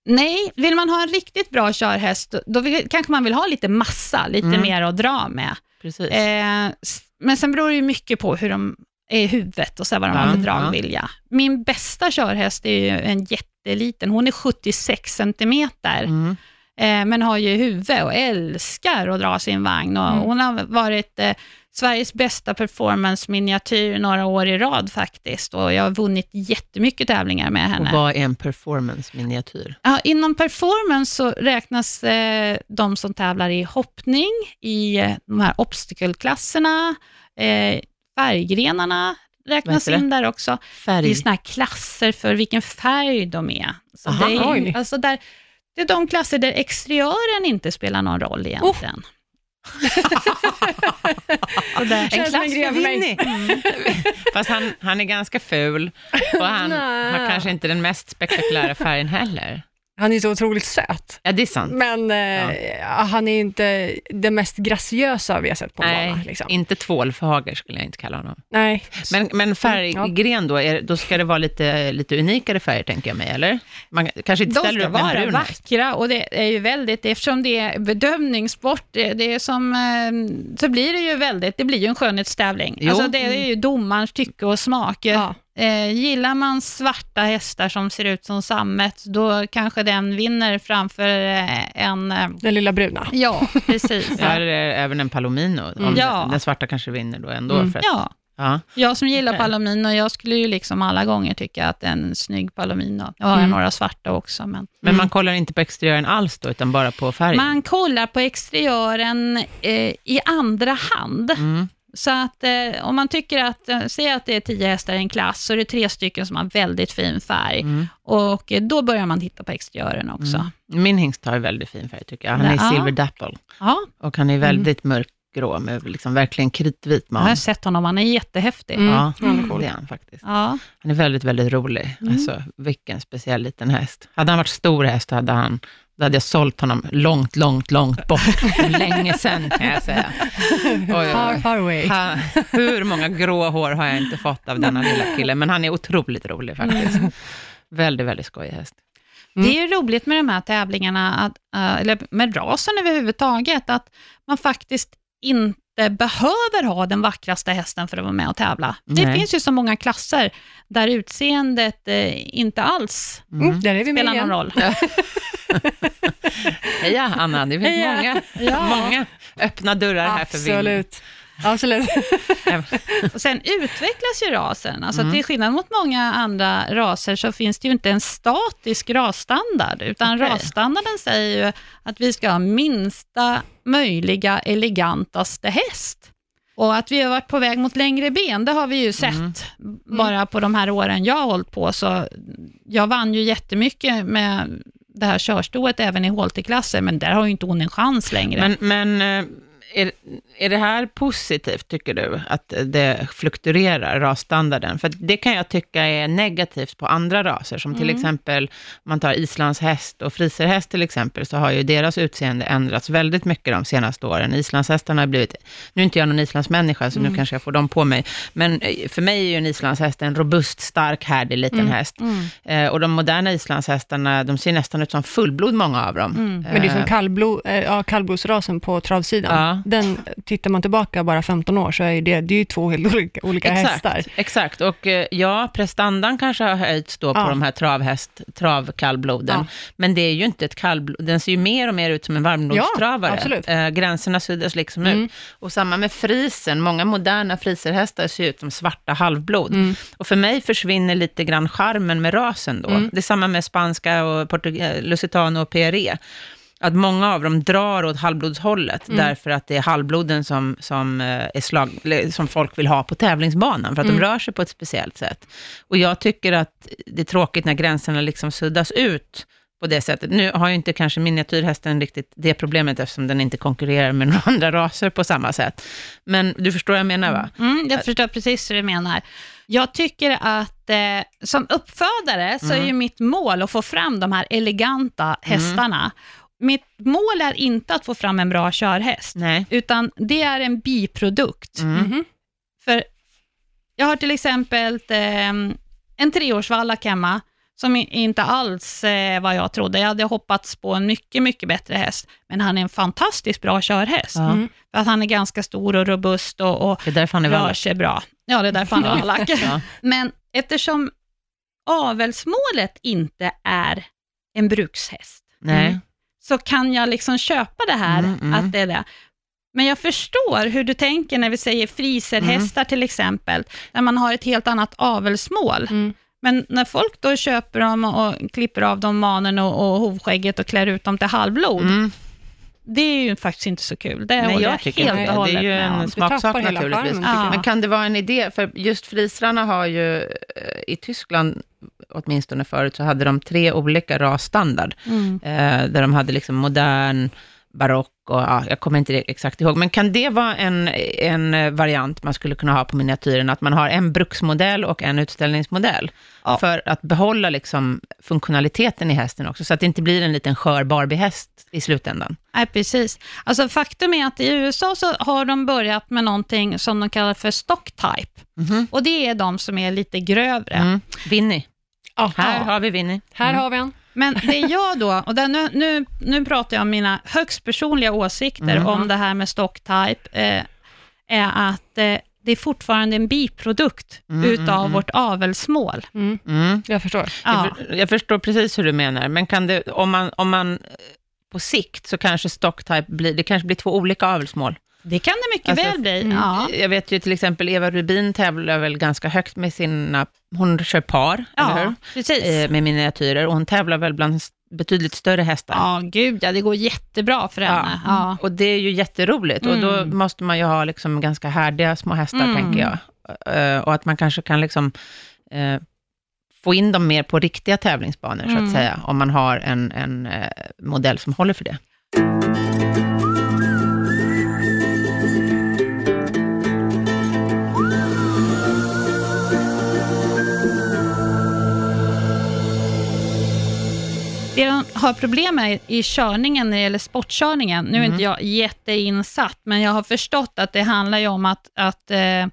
Nej, vill man ha en riktigt bra körhäst, då, vill, kanske man vill ha lite massa, lite Mm. mer att dra med. Precis. Eh, men sen beror det ju mycket på hur de är i huvudet och så vad de Ja, har för ja. dragvilja. Min bästa körhäst är ju en jätteliten, hon är 76 centimeter, Mm. eh, men har ju huvud och älskar att dra sin vagn. Och Mm. Hon har varit eh, Sveriges bästa performance-miniatyr några år i rad faktiskt, och jag har vunnit jättemycket tävlingar med Och henne. vad är en performance-miniatyr? Ja, inom performance så räknas eh, de som tävlar i hoppning, i eh, de här obstacle-klasserna, eh, färggrenarna räknas in där också. Det Färg? är såna här klasser för vilken färg de är. Så Aha, det, är ju, alltså där, det är de klasser där exteriören inte spelar någon roll egentligen. Så där. En klass för för mig. Winnie. Fast han, han är ganska ful och han har kanske inte den mest spektakulära färgen heller. Han är så otroligt söt. Ja, det är sant. Men eh, han är inte det mest graciösa vi har sett på en Nej, bana. Liksom. inte tvålfager skulle jag inte kalla honom. Nej. Men, men färggren då, är, då ska det vara lite, lite unikare färger tänker jag mig, eller? Man kanske inte De ställer ska upp en vara brun häst. vackra och det är ju väldigt, eftersom det är bedömningssport, det, det är som, eh, så blir det ju väldigt, det blir ju en skönhetstävling. Jo. Alltså det är ju domarens tycke och smak. Ja. Eh, gillar man svarta hästar som ser ut som sammet, då kanske den vinner framför eh, en... Eh, Den lilla bruna. ja, precis. Ja, eller även en palomino. Om Mm. Ja. Den svarta kanske vinner då ändå. Mm. För att, Ja, ja. jag som gillar Okej. palomino, jag skulle ju liksom alla gånger tycka att det är en snygg palomino. Jag har Mm. några svarta också, men... Men man kollar inte på exteriören alls då, utan bara på färgen? Man kollar på exteriören eh, i andra hand. Mm. Så att eh, om man tycker att, eh, säg att det är tio hästar i en klass, så är det tre stycken som har väldigt fin färg. Mm. Och eh, då börjar man titta på exteriören också. Mm. Min hingst har väldigt fin färg tycker jag. Han är Ja. silver dapple Ja, och han är väldigt mörkgrå med liksom verkligen kritvit jag har man. sett honom, han är jättehäftig. Mm. Ja, han är cool. det är han faktiskt. Ja, Han är väldigt, väldigt rolig. Alltså, vilken speciell liten häst. Hade han varit stor häst, hade, han, då hade jag sålt honom långt, långt, långt bort. Länge sedan, kan jag säga. Oj, Far, far away. Han, hur många grå hår har jag inte fått av denna lilla kille, men han är otroligt rolig faktiskt. Väldigt, väldigt skojig häst. Mm. det är ju roligt med de här tävlingarna, att, eh, eller med rasen överhuvudtaget, att man faktiskt inte behöver ha den vackraste hästen för att vara med och tävla. Det Nej. finns ju så många klasser där utseendet eh, inte alls Mm, spelar någon roll. Heja Anna, det finns Heja. många, Ja. många öppna dörrar här för Willy. Absolut. Absolut. Och sen utvecklas ju rasen. Alltså Mm. till skillnad mot många andra raser så finns det ju inte en statisk rasstandard, utan Okej. rasstandarden säger ju att vi ska ha minsta möjliga elegantaste häst. Och att vi har varit på väg mot längre ben, det har vi ju sett Mm. bara på de här åren jag har hållit på. Så jag vann ju jättemycket med det här körstoet även i HLT-klasser, men där har ju inte hon en chans längre. Men, men eh, är, är det här positivt, tycker du, att det fluktuerar, rasstandarden? För det kan jag tycka är negativt på andra raser, som till exempel, om man tar islandshäst och friserhäst till exempel, så har ju deras utseende ändrats väldigt mycket de senaste åren. Islandshästarna har blivit, nu är inte jag någon islandsmänniska, så nu kanske jag får dem på mig, men eh, för mig är ju en islandshäst en robust, stark, härdig liten häst. Mm. Eh, och de moderna islandshästarna, de ser nästan ut som fullblod, många av dem. Mm. Men det är som Eh, kallblod, eh, ja, kallblodsrasen på travsidan. Ja. Den, tittar man tillbaka bara 15 år så är det, det är ju två helt olika, olika hästar. Exakt, och eh, ja, prestandan kanske har höjts då på Ja. de här travhäst, travkallbloden, Ja. men det är ju inte ett kallblod, den ser ju mer och mer ut som en varmblodstravare. Ja. Eh, gränserna suddas liksom Mm. ut. Och samma med frisen, många moderna friserhästar ser ut som svarta halvblod. Mm. Och för mig försvinner lite grann charmen med rasen då. Mm. Det är samma med spanska och portug- eh, Lusitano och PRE. Att många av dem drar åt halvblodshållet, Mm. därför att det är halvbloden som, som, eh, är slag, som folk vill ha på tävlingsbanan, för att Mm. de rör sig på ett speciellt sätt. Och jag tycker att det är tråkigt när gränserna liksom suddas ut på det sättet. Nu har ju inte kanske miniatyrhästen riktigt det problemet, eftersom den inte konkurrerar med några andra raser på samma sätt. Men du förstår vad jag menar, va? Mm, jag förstår precis hur du menar. Jag tycker att eh, som uppfödare så Mm. är ju mitt mål att få fram de här eleganta hästarna. Mitt mål är inte att få fram en bra körhäst, Nej. utan det är en biprodukt. Mm. Mhm. För jag har till exempel eh, en treårsvallack hemma, som inte alls eh, vad jag trodde. Jag hade hoppats på en mycket, mycket bättre häst, men han är en fantastiskt bra körhäst. Mm. För att han är ganska stor och robust och, och Det är därför han är rör sig bra. Ja, det är därför han är vallack. Ja. Men eftersom avelsmålet inte är en brukshäst, Nej. Mm. så kan jag liksom köpa det här, Mm, mm. att det är det. Men jag förstår hur du tänker när vi säger friserhästar till exempel, där man har ett helt annat avelsmål. Mm. Men när folk då köper dem och klipper av dem manen och, och hovskägget och klär ut dem till halvblod, Mm. Det är ju faktiskt inte så kul. Det Nej, håller jag jag tycker helt inte det. Det är ju en smaksak naturligtvis. jag. Men kan det vara en idé, för just frisrarna har ju, eh, i Tyskland, åtminstone förut, så hade de tre olika rasstandard, Mm. eh, där de hade liksom modern, barock och, ja, jag kommer inte exakt ihåg, men kan det vara en, en variant man skulle kunna ha på miniatyren, att man har en bruksmodell och en utställningsmodell, Ja. för att behålla liksom funktionaliteten i hästen också, så att det inte blir en liten skör Barbie-häst i slutändan. Nej, precis. Alltså, faktum är att i USA så har de börjat med någonting som de kallar för stock type. Mhm. Och det är de som är lite grövre. Mm. Winnie, Ja, här har vi Winnie. här har vi en. Men det jag då, och där, nu, nu, nu pratar jag om mina högst personliga åsikter Mm. om det här med stock type, eh, är att eh, det är fortfarande en biprodukt Mm, utav mm, mm. vårt avelsmål. Mm. Mm. Jag förstår. Ja. Jag, för, jag förstår precis hur du menar, men kan det, om man, om man eh, på sikt så kanske stocktype blir, det kanske blir två olika avelsmål. Det kan det mycket Alltså, väl bli. mm. Ja. Jag vet ju till exempel Eva Rubin tävlar väl ganska högt med sina, hon kör par, eller ja, hur? precis. Eh, med miniatyrer, och hon tävlar väl bland betydligt större hästar. Ja, gud ja, det går jättebra för henne. Ja. Och det är ju jätteroligt, och då Mm. måste man ju ha liksom ganska härdiga små hästar, Mm. tänker jag. Eh, och att man kanske kan liksom eh, få in dem mer på riktiga tävlingsbanor, så Mm. att säga, om man har en, en modell som håller för det. Det de har problem med i körningen när det gäller sportkörningen, nu är Mm. inte jag jätteinsatt, men jag har förstått att det handlar ju om att, att eh,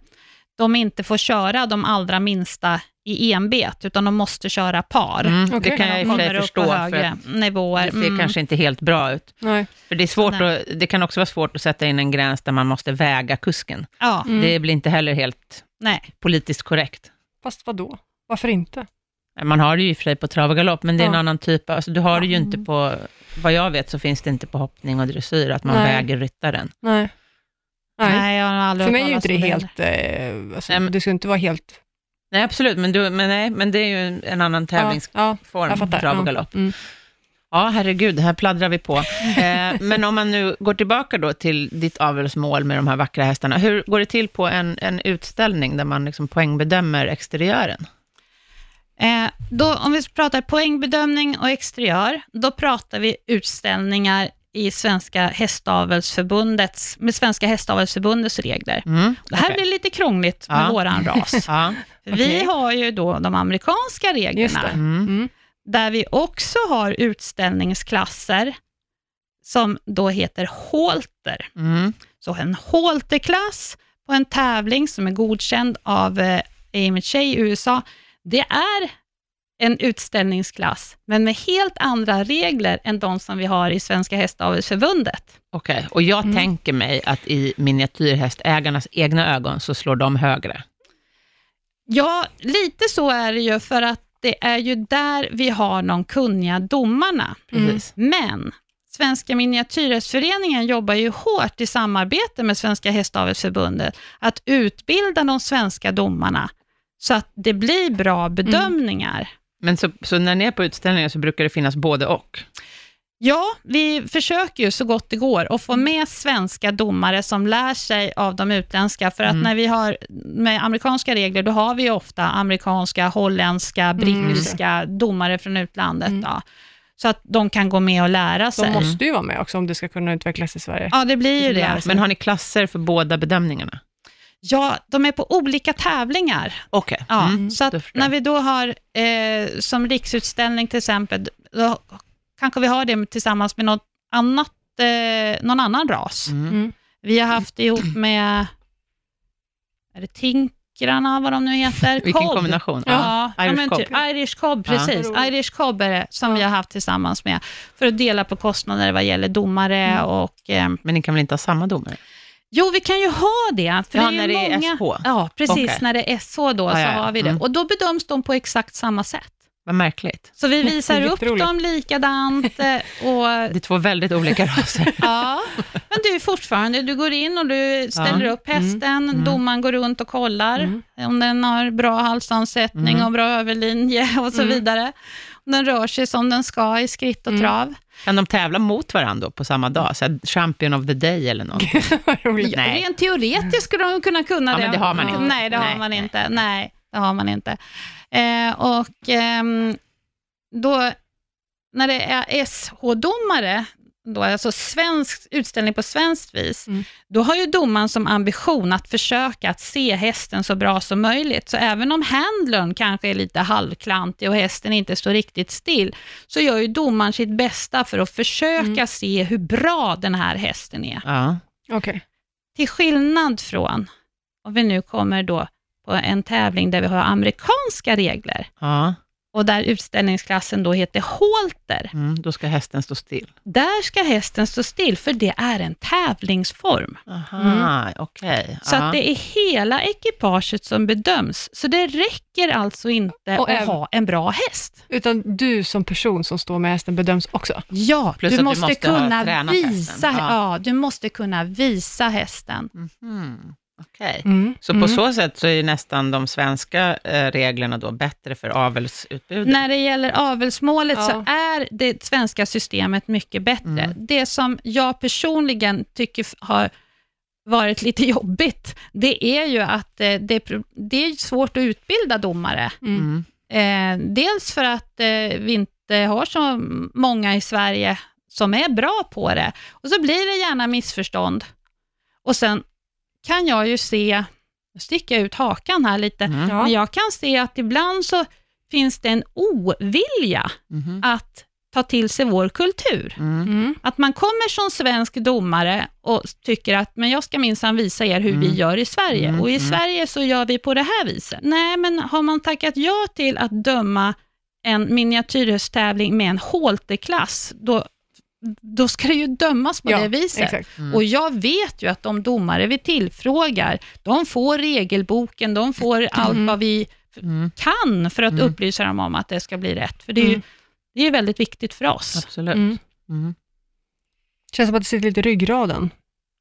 de inte får köra de allra minsta i enbet, utan de måste köra par. Mm, Okej. Det kan jag i och för sig förstå, för det ser Mm. kanske inte helt bra ut. Nej. För det, är svårt Nej. att, det kan också vara svårt att sätta in en gräns där man måste väga kusken. Ja, Mm. Det blir inte heller helt nej. politiskt korrekt. Fast vad då? Varför inte? Man har det ju i och för sig på trav och galopp, men det är en Ja. annan typ. Alltså, du har det ju Mm. inte på, vad jag vet så finns det inte på hoppning och dressyr, att man Nej. väger ryttaren. Nej. Nej. Nej, jag har aldrig För mig är ju inte det helt... Eh, alltså, Nej, men- det ska inte vara helt... Nej, absolut, men, du, men, nej, men det är ju en annan tävlingsform, Ja, ja, trav och Ja. galopp. Mm. Ja, herregud, här pladdrar vi på. Eh, men om man nu går tillbaka då till ditt avelsmål med de här vackra hästarna, hur går det till på en, en utställning där man liksom poängbedömer exteriören? Eh, då, om vi pratar poängbedömning och exteriör, då pratar vi utställningar i Svenska hästavelsförbundets, med Svenska hästavelsförbundets regler. Mm, Det här blir lite krångligt med Ja. våran ras. Ja, Okej. Vi har ju då de amerikanska reglerna, mm, Mm. där vi också har utställningsklasser som då heter halter. mm, Så en halterklass på en tävling som är godkänd av eh, AMHA i USA, det är en utställningsklass, men med helt andra regler än de som vi har i Svenska Hästavelsförbundet. Okej, och jag Mm. tänker mig att i miniatyrhästägarnas egna ögon så slår de högre. Ja, lite så är det ju, för att det är ju där vi har de kunniga domarna. Precis. Men Svenska miniatyrhästföreningen jobbar ju hårt i samarbete med Svenska Hästavelsförbundet att utbilda de svenska domarna så att det blir bra bedömningar. Men så, så när ni är på utställningar så brukar det finnas både och? Ja, vi försöker ju så gott det går att få med svenska domare som lär sig av de utländska, för att Mm. när vi har med amerikanska regler, då har vi ju ofta amerikanska, holländska, brittiska domare från utlandet. Mm. Då, så att de kan gå med och lära sig. De måste ju vara med också om det ska kunna utvecklas i Sverige. Ja, det blir ju Lära det. Men har ni klasser för båda bedömningarna? Ja, de är på olika tävlingar. Okej. Ja, Mm, så att när vi då har eh, som riksutställning till exempel, då kanske vi har det tillsammans med något annat, eh, någon annan ras. Mm. Mm. Vi har haft det ihop med, är det Tink cockrarna, vad de nu heter. Vilken Cobb. kombination. Ja, ja, Irish men Cobb. typ, Irish Cobb, Ja. precis. Irish Cobb är det som vi har haft tillsammans med, för att dela på kostnader vad gäller domare Mm. och... Eh, Men ni kan väl inte ha samma domare? Jo, vi kan ju ha det. För Ja, det är när det är många, SH. Ja, precis. Okej. När det är SH då, så ja, ja. har vi det. Mm. Och då bedöms de på exakt samma sätt. Vad märkligt. Så vi visar upp Jätteroligt. dem likadant eh, och Det är två väldigt olika raser. Ja, men du är fortfarande, du går in och du ställer Ja. upp hästen, Mm. domaren går runt och kollar Mm. om den har bra halsansättning Mm. och bra överlinje och så Mm. vidare. Om den rör sig som den ska i skritt och Mm. trav. Kan de tävla mot varandra på samma dag? Så champion of the day eller något? Nej. Rent teoretiskt skulle de kunna kunna Ja, det. men det har man inte. Nej, det Nej, har man nej, inte. Nej, det har man inte. Eh, och ehm, då, när det är SH-domare, då, alltså svensk utställning på svenskt vis, Mm. då har ju domaren som ambition att försöka att se hästen så bra som möjligt. Så även om handlern kanske är lite halvklantig och hästen inte står riktigt still, så gör ju domaren sitt bästa för att försöka Mm. se hur bra den här hästen är. Ja. Okej. Till skillnad från, om vi nu kommer då på en tävling där vi har amerikanska regler, ja. Och där utställningsklassen då heter halter, Mm, då ska hästen stå still. där ska hästen stå still, för det är en tävlingsform. Aha, okej. Så ja. att det är hela ekipaget som bedöms. Så det räcker alltså inte Och att även- ha en bra häst. Utan du som person som står med hästen bedöms också? Ja, Plus du att du måste, måste kunna visa, Ja. ja. du måste kunna visa hästen. Mhm, Okej. Mm. Så på Mm. så sätt så är ju nästan de svenska eh, reglerna då bättre för avelsutbudet? När det gäller avelsmålet så Ja. är det svenska systemet mycket bättre. Mm. Det som jag personligen tycker har varit lite jobbigt, det är ju att eh, det, det är svårt att utbilda domare. Mm. Mm. Eh, dels för att vi inte har så många i Sverige som är bra på det. Och så blir det gärna missförstånd. Och sen kan jag ju se, nu sticker jag ut hakan här lite, Mm. Men jag kan se att ibland så finns det en ovilja Mhm. att ta till sig vår kultur. Mm. Mm. Att man kommer som svensk domare och tycker att men jag ska minsann visa er hur vi Mm. gör i Sverige. Mm, Och i mm. Sverige så gör vi på det här viset. Nej, men har man tackat ja till att döma en miniatyrhästtävling med en halterklass, då, då ska det ju dömas på Ja, det viset. Mm. Och jag vet ju att de domare vi tillfrågar, de får regelboken, de får allt vad vi Mm. kan för att Mm. upplysa dem om att det ska bli rätt. För det är ju Mm. det är väldigt viktigt för oss. Absolut. Mm. Mm. Känns som att det sitter lite i ryggraden,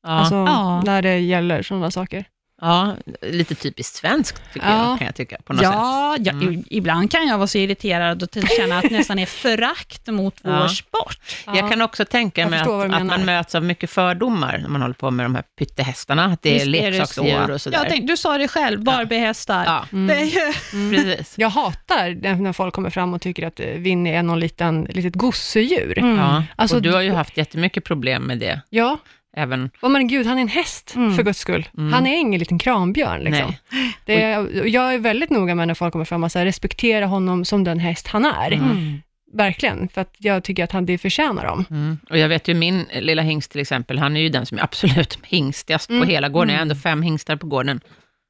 Ja. alltså, Ja. när det gäller sådana saker. Ja, lite typiskt svenskt tycker Ja. jag, kan jag tycka på något sätt. Ja, ja Mm. i- ibland kan jag vara så irriterad och känna att det nästan är förakt mot vår Ja. sport. Jag kan också tänka mig att, att man möts av mycket fördomar när man håller på med de här pyttehästarna, att det är leksaksdjur och sådär. Jag tänkte, du sa det själv, Barbiehästar. Ja, Mm. Det är ju, precis. Jag hatar när folk kommer fram och tycker att eh, Winnie är någon liten, litet gosedjur. Mm. Ja. Alltså, och du har ju haft jättemycket problem med det, Ja, även... oh, men gud, han är en häst, Mm. för guds skull. Mm. Han är ingen liten krambjörn. Liksom. Nej. Det är, jag är väldigt noga med när folk kommer fram och säger respektera honom som den häst han är. Mm. Verkligen, för att jag tycker att han det förtjänar dem. Mm. Och jag vet ju min lilla hingst till exempel, han är ju den som är absolut hingstigast Mm. på hela gården. Jag har Mm. ändå fem hingstar på gården.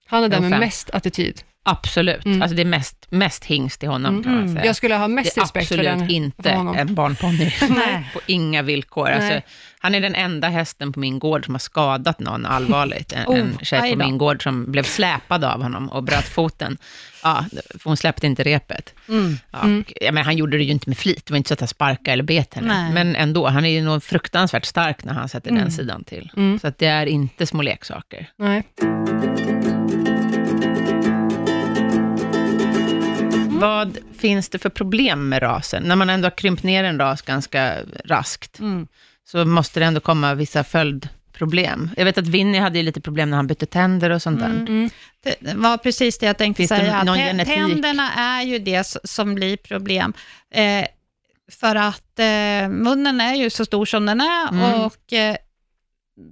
Han är den med fem. mest attityd. Absolut. Mm. Alltså det är mest, mest hingst i honom Mm. kan man säga. Jag skulle ha mest det är respekt för absolut den. inte för honom. en barnponny. På inga villkor. Alltså, han är den enda hästen på min gård som har skadat någon allvarligt. En, Oh, en tjej på min gård som blev släpad av honom och bröt foten. Ja, för hon släppte inte repet. mm. Ja, Mm. ja, men han gjorde det ju inte med flit, det var inte så att han sparkade eller bet henne. Nej. Men ändå, han är ju nog fruktansvärt stark när han sätter Mm. den sidan till. Mm. Så att det är inte små leksaker. Nej. Vad finns det för problem med rasen? När man ändå har krympt ner en ras ganska raskt, Mm. så måste det ändå komma vissa följdproblem. Jag vet att Winnie hade ju lite problem när han bytte tänder och sånt där. Mm. Mm. Det var precis det jag tänkte Finns det säga. genetik? Tänderna är ju det som blir problem. Eh, för att eh, munnen är ju så stor som den är Mm. och eh,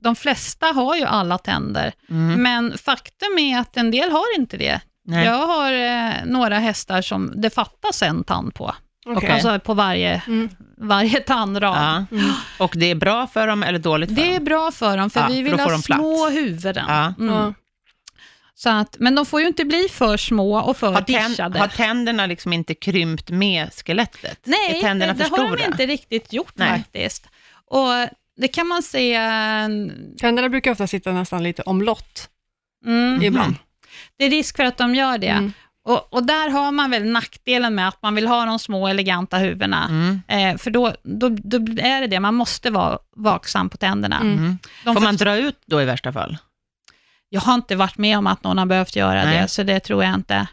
de flesta har ju alla tänder. Mm. Men faktum är att en del har inte det. Nej. Jag har eh, några hästar som det fattas en tand på. Okej. Alltså på varje, Mm. varje tandrad. Ja. Mm. Och det är bra för dem eller dåligt för Det är dem? bra för dem, för Ja, vi vill ha de plats. små huvuden. Ja. Mm. Så att, men de får ju inte bli för små och för Har, har tänderna liksom inte krympt med skelettet? Nej, är tänderna det, för det har de inte riktigt gjort Nej. faktiskt. Och det kan man se... Tänderna brukar ofta sitta nästan lite omlott Mm, ibland. Det är risk för att de gör det. Mm. Och, och där har man väl nackdelen med att man vill ha de små eleganta huvudena. Mm. Eh, för då, då, då är det det, man måste vara vaksam på tänderna. Mm. Mm. Får man först- dra ut då i värsta fall? Jag har inte varit med om att någon har behövt göra Nej. det, så det tror jag inte.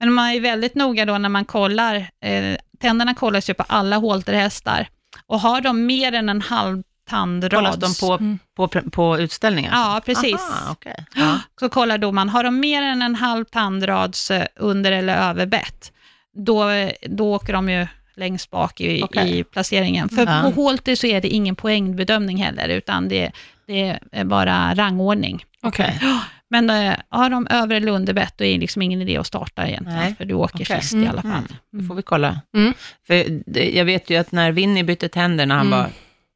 Men man är väldigt noga då när man kollar. Eh, tänderna kollas ju på alla halterhästar. Och har de mer än en halv tandrads... Kollas de på, Mm. på, på utställningen? Ja, precis. Aha, okej. ja. Så kollar domaren, har de mer än en halv tandrads eh, under eller överbett, då, eh, då åker de ju längst bak i, Okej. i placeringen. För Ja. på Halter så är det ingen poängbedömning heller, utan det, det är bara rangordning. Okej. Men eh, har de över eller underbett, då är det liksom ingen idé att starta egentligen, Nej. för du åker Okej. sist i alla fall. Mm. Då får vi kolla. Mm. För det, jag vet ju att när Winnie bytte tänder när han Mm. var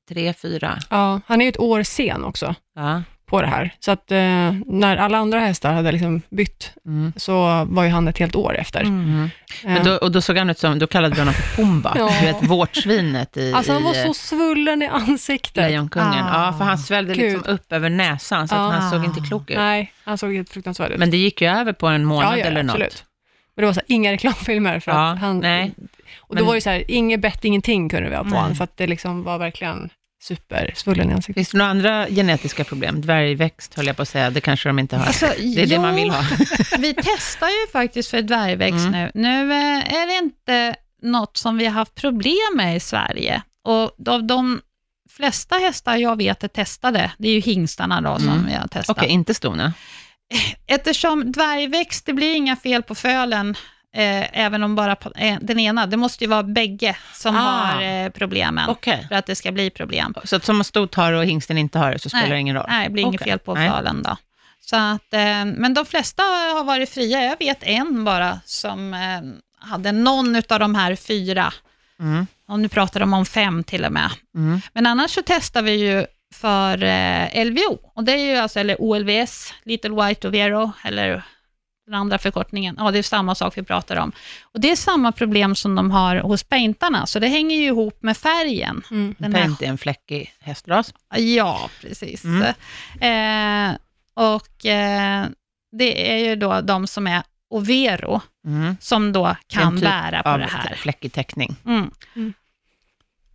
tre, fyra, Ja, han är ju ett år sen också ja. på det här. Så att eh, när alla andra hästar hade liksom bytt, Mm. så var ju han ett helt år efter. Mm. Eh, Men då, och då såg han ut som, då kallade vi honom för Pumba, Ja. du vet vårtsvinet i, alltså han var i eh, så svullen i ansiktet. Lejonkungen. Ah. Ja, för han svällde Gud. liksom upp över näsan, så att Ah. han såg inte klok ut. Nej, han såg helt fruktansvärd ut. Men det gick ju över på en månad ja, ja, eller något. absolut. Men det var så här, inga reklamfilmer för Ja, att han... nej. Och då Men- var det så här, inget bett, ingenting kunde vi ha på Nej. honom, för att det liksom var verkligen supersvullen i ansiktet. Finns det några andra genetiska problem? Dvärgväxt höll jag på att säga, det kanske de inte har. Alltså, det är det man vill ha. vi testar ju faktiskt för dvärgväxt Mm. nu. Nu eh, är det inte något som vi har haft problem med i Sverige. Och av de flesta hästar jag vet är testade, det är ju hingstarna då som Mm. vi har testat. Okej, inte stona. Eftersom dvärgväxt, det blir inga fel på fölen, eh, även om bara eh, den ena, det måste ju vara bägge som Ah. har eh, problemen Okej. för att det ska bli problem. Så att som stot har och hingsten inte har det, så spelar det ingen roll? Nej, det blir inget Okej. fel på Nej. fölen då. Så att, eh, men de flesta har varit fria. Jag vet en bara som eh, hade någon av de här fyra. Mm. Och nu pratar de om fem till och med. Mm. Men annars så testar vi ju för LVO. Och det är ju alltså, eller OLVS, Little White Overo, eller den andra förkortningen. Ja, det är samma sak vi pratar om. Och det är samma problem som de har hos paintarna, så det hänger ju ihop med färgen. Mm. Den här Paint är en fläckig hästras. Ja, precis. Mm. Eh, och eh, det är ju då de som är overo, Mm. som då kan typ bära på det här. fläckig teckning. Mm. Mm.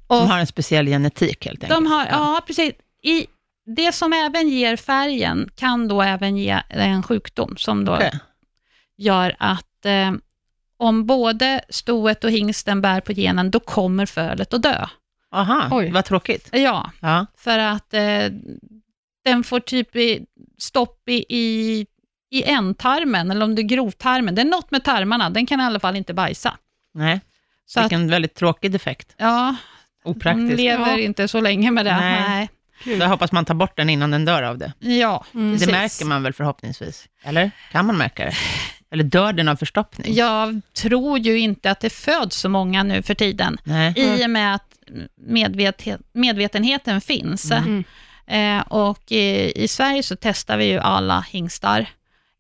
Som Och har en speciell genetik helt enkelt. de har, ja, precis. I, det som även ger färgen kan då även ge en sjukdom som då Okej. Gör att eh, om både stoet och hingsten bär på genen, då kommer fölet att dö. Aha, Oj. vad tråkigt. Ja, Ja. för att eh, den får typ i, stopp i, i, i ändtarmen, eller om det är grovtarmen. Det är något med tarmarna, den kan i alla fall inte bajsa. Nej, Så att, vilken väldigt tråkig defekt. ja, hon Opraktisk. lever Ja. inte så länge med det. Nej. Nej. Kul. Då hoppas man tar bort den innan den dör av det. Ja, Mm. Det märker man väl förhoppningsvis? Eller? Kan man märka det? Eller dör den av förstoppning? Jag tror ju inte att det föds så många nu för tiden, Nej. i och med att medvetenhet, medvetenheten finns. Mm. Eh, och i, i Sverige så testar vi ju alla hingstar,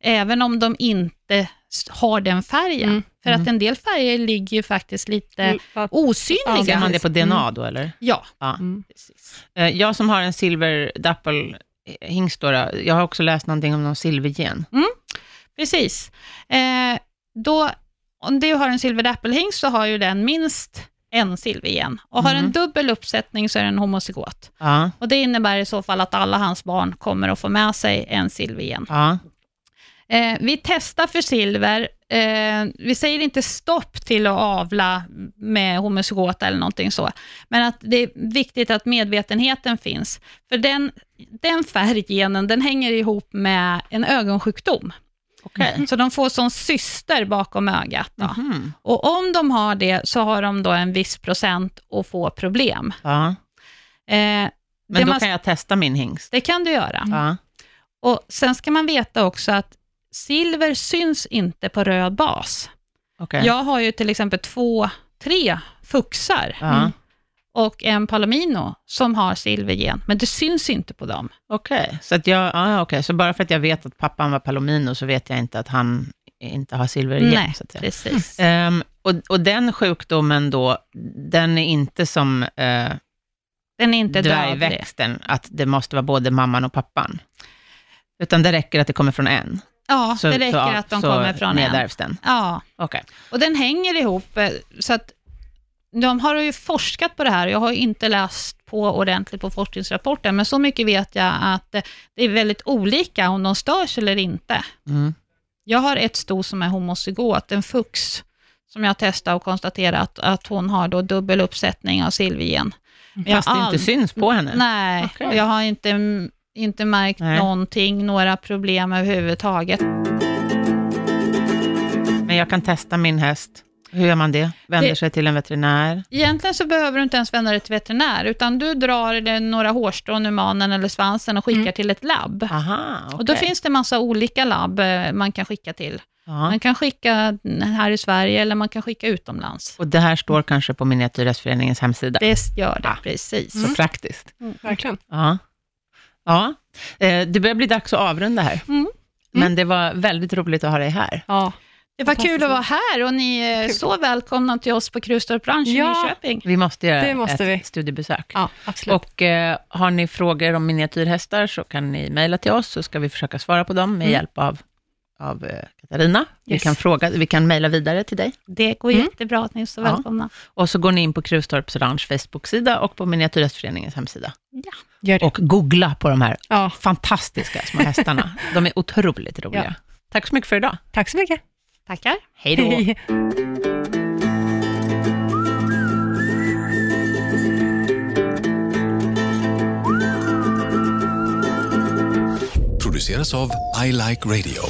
även om de inte har den färgen. Mm. För att en del färger ligger ju faktiskt lite Mm. Osynliga. Ser man det på DNA Mm. då, eller? Ja, Ja. Mm. precis. Eh, Jag som har en silver dapple hingst jag har också läst någonting om någon silvergen. Precis. Eh, då, om du har en silverdäppelhingst så har ju den minst en silvergen. Och har Mm. en dubbel uppsättning så är den homozygot. Ja, Och det innebär i så fall att alla hans barn kommer att få med sig en silvergen. ja. Eh, vi testar för silver. Eh, vi säger inte stopp till att avla med homozygota eller någonting så, men att det är viktigt att medvetenheten finns. För den, den färggenen, den hänger ihop med en ögonsjukdom. Okej. Så de får som syster bakom ögat. Mhm. Och om de har det, så har de då en viss procent att få problem. Ja. Eh, Men då man, kan jag testa min hingst. det kan du göra. Ja. Och Sen ska man veta också att silver syns inte på röd bas. Okej. Jag har ju till exempel två, tre fuxar. Ja. Och en palomino som har silvergen, men det syns inte på dem. Okej, så, att jag, ah, okay. så bara för att jag vet att pappan var palomino så vet jag inte att han inte har silvergen? Nej, så att säga. precis. Um, och, och den sjukdomen då, den är inte som uh, den är inte dvärgväxten, att det måste vara både mamman och pappan? Utan det räcker att det kommer från en? Ja, så, det räcker så, att de kommer från en. Så nedärvs den? Ja, okay. och den hänger ihop, eh, så att de har ju forskat på det här. Jag har inte läst på ordentligt på forskningsrapporten, men så mycket vet jag att det är väldigt olika om de störs eller inte. Mm. Jag har ett sto som är homozygot, en fux, som jag testat och konstaterat att hon har då dubbel uppsättning av silvergen. Fast det inte syns på henne? Nej, okay. jag har inte, inte märkt Nej. någonting, några problem överhuvudtaget. Men jag kan testa min häst hur gör man det? Vänder det, sig till en veterinär? Egentligen så behöver du inte ens vända dig till veterinär, utan du drar några hårstrån ur manen eller svansen och skickar mm. till ett labb. Aha, okay. Och då finns det massa olika labb eh, man kan skicka till. Aha. Man kan skicka här i Sverige eller man kan skicka utomlands. Och det här står kanske på Miniatyrhästföreningens hemsida? Det gör det, ja. precis. Så mm. praktiskt. Mm. Verkligen. Ja. ja. Eh, det börjar bli dags att avrunda här. Mm. Men det var väldigt roligt att ha dig här. Ja. Det var kul att vara här och ni är kul. så välkomna till oss på Krustorp Bransch ja, i Nyköping. Vi måste göra det måste ett vi. studiebesök. Ja, absolut. Och eh, har ni frågor om miniatyrhästar så kan ni mejla till oss så ska vi försöka svara på dem med mm. hjälp av, av eh, Katarina. Yes. Vi kan fråga, vi kan mejla vidare till dig. Det går mm. jättebra, ni är så välkomna. Ja. Och så går ni in på Krustorps Ranch Facebook-sida och på Miniatyrhästföreningens hemsida. Ja. Gör det. Och googla på de här ja. fantastiska små hästarna. de är otroligt roliga. Tack så mycket för idag. Tack så mycket. Tackar. Hej då. Produceras av I Like Radio.